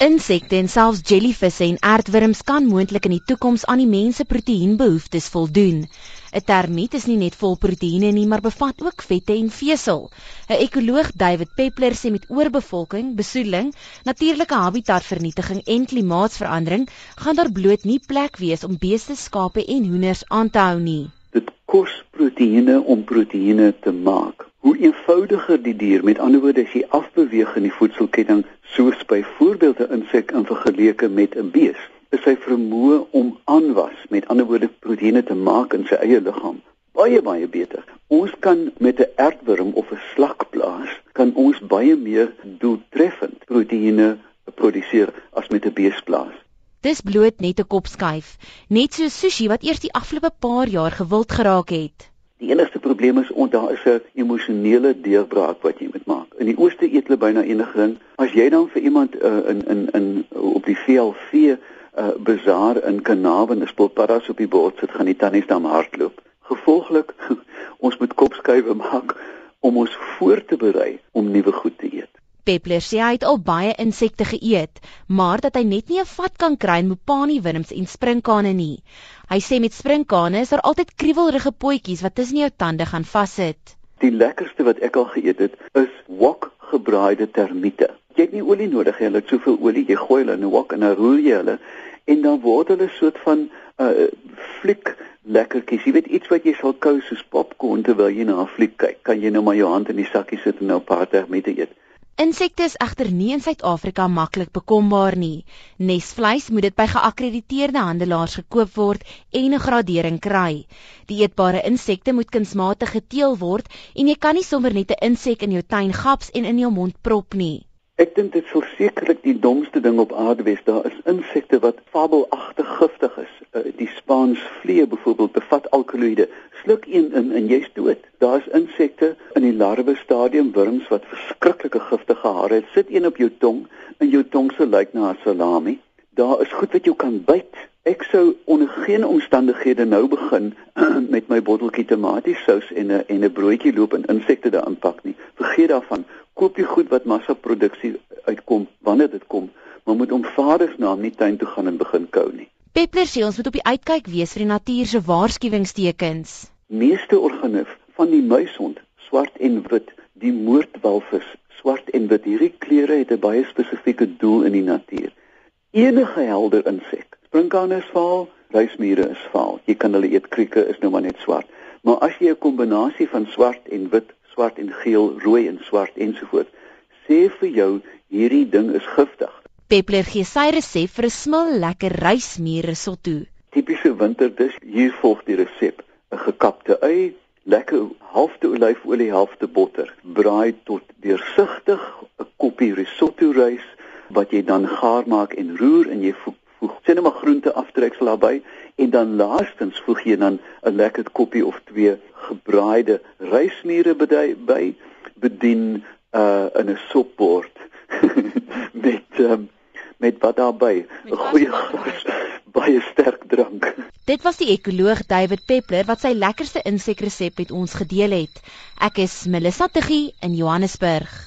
Insekte en selfs jellyvisse en aardwurms kan moontlik in die toekoms aan die mens se proteïenbehoeftes voldoen. 'n Termiet is nie net vol proteïene nie, maar bevat ook vette en vesel. 'n Ekoloog, David Peppler, sê met oorbevolking, besoedeling, natuurlike habitatvernietiging en klimaatsverandering gaan daar bloot nie plek wees om beeste, skape en hoenders aan te hou nie. Dit kos proteïene om proteïene te maak. Hoe eenvoudiger die dier, met ander woorde as jy afbeweeg in die voedselketting, soos byvoorbeeld 'n insek in vergelyking met 'n bees, is sy vermoë om aanwas, met ander woorde proteïene te maak in sy eie liggaam, baie baie beter. Ons kan met 'n aardwurm of 'n slakblaas kan ons baie meer doeltreffend proteïene produseer as met 'n beesblaas. Dis bloot net 'n kopskuif, net so sushi wat eers die afgelope paar jaar gewild geraak het. Die enigste probleem is ont daar is 'n emosionele deurbraak wat jy moet maak. In die ooste eet hulle byna enige ding. As jy dan vir iemand uh, in in in op die VLV uh, eh, bazaar in Kanaal 'n spulparas op die bord sit, gaan die tannies dan hardloop. Gevolglik ons moet kopskuive maak om ons voor te berei om nuwe goed te eet. Peppler sê hy het al baie insekte geëet, maar dat hy net nie 'n vat kan kry in mopani wurms en sprinkane nie. Hy sê met sprinkane is daar altyd kriewelrige potjies wat tussen jou tande gaan vassit. Die lekkerste wat ek al geëet het, is wok gebraaide termiete. Jy het nie olie nodig nie, hulle het soveel olie, jy gooi hulle in 'n wok en dan roer jy hulle en dan word hulle soort van 'n uh, fliek lekkertjies. Jy weet iets wat jy sal kou soos popcorn terwyl jy na 'n fliek kyk. Kan jy nou maar jou hand in die sakkie sit en nou 'n paar termiete eet. Insekte is egter nie in Suid-Afrika maklik bekombaar nie. Nesvleis moet dit by geakkrediteerde handelaars gekoop word en 'n gradering kry. Die eetbare insekte moet kunsmatig geteel word en jy kan nie sommer net 'n insek in jou tuin gaps en in jou mond prop nie. Ek dink dit sou sekerlik die domste ding op aarde wees. Daar is insekte wat fabelagtig giftig is. Uh, die Spaans vliee byvoorbeeld bevat alkaloïde. Sluk een in en jy's dood. Daar's insekte in die larwe stadium wurms wat verskriklike giftige hare het. Sit een op jou tong en jou tong se lyk na 'n salami. Daar is goed wat jou kan byt. Ek sou onder geen omstandighede nou begin met my botteltjie tomatiesous en 'n en 'n broodjie loop en insekte daarin pak nie. Vergeet daarvan koop jy goed wat massaproduksie uitkom wanneer dit kom, maar moet om vaders na nie tuin toe gaan en begin kou nie. Peppler sê ons moet op die uitkyk wees vir die natuur se waarskuwingstekens. Meeste organif van die muishond, swart en wit, die moordwalvis, swart en wit, hierdie kleure het 'n baie spesifieke doel in die natuur. Enige helder insek, sprinkane is vaal, ruismure is vaal. Jy kan hulle eet, krieke is nou maar net swart. Maar as jy 'n kombinasie van swart en wit swart en geel, rooi en swart ensovoorts. Sê vir jou hierdie ding is giftig. Peppler gee sy resep vir 'n smil lekker rysmuur risotto. Tipiese winterdis, hier volg die resep: 'n gekapte ui, lekker halfte olyfolie, halfte botter. Braai tot deursigtig, 'n koppie risotto rys wat jy dan gaar maak en roer en jy voeg voeg sien nou maar groente aftreksel daarbey en dan laastens voeg jy dan 'n lekker koppie of twee gebraaide rysmiere by bedien uh in 'n sopbord met um, met wat daarbey 'n goeie glas baie sterk drank. Dit was die ekoloog David Peppler wat sy lekkerste insekresep met ons gedeel het. Ek is Melissa Tuggie in Johannesburg.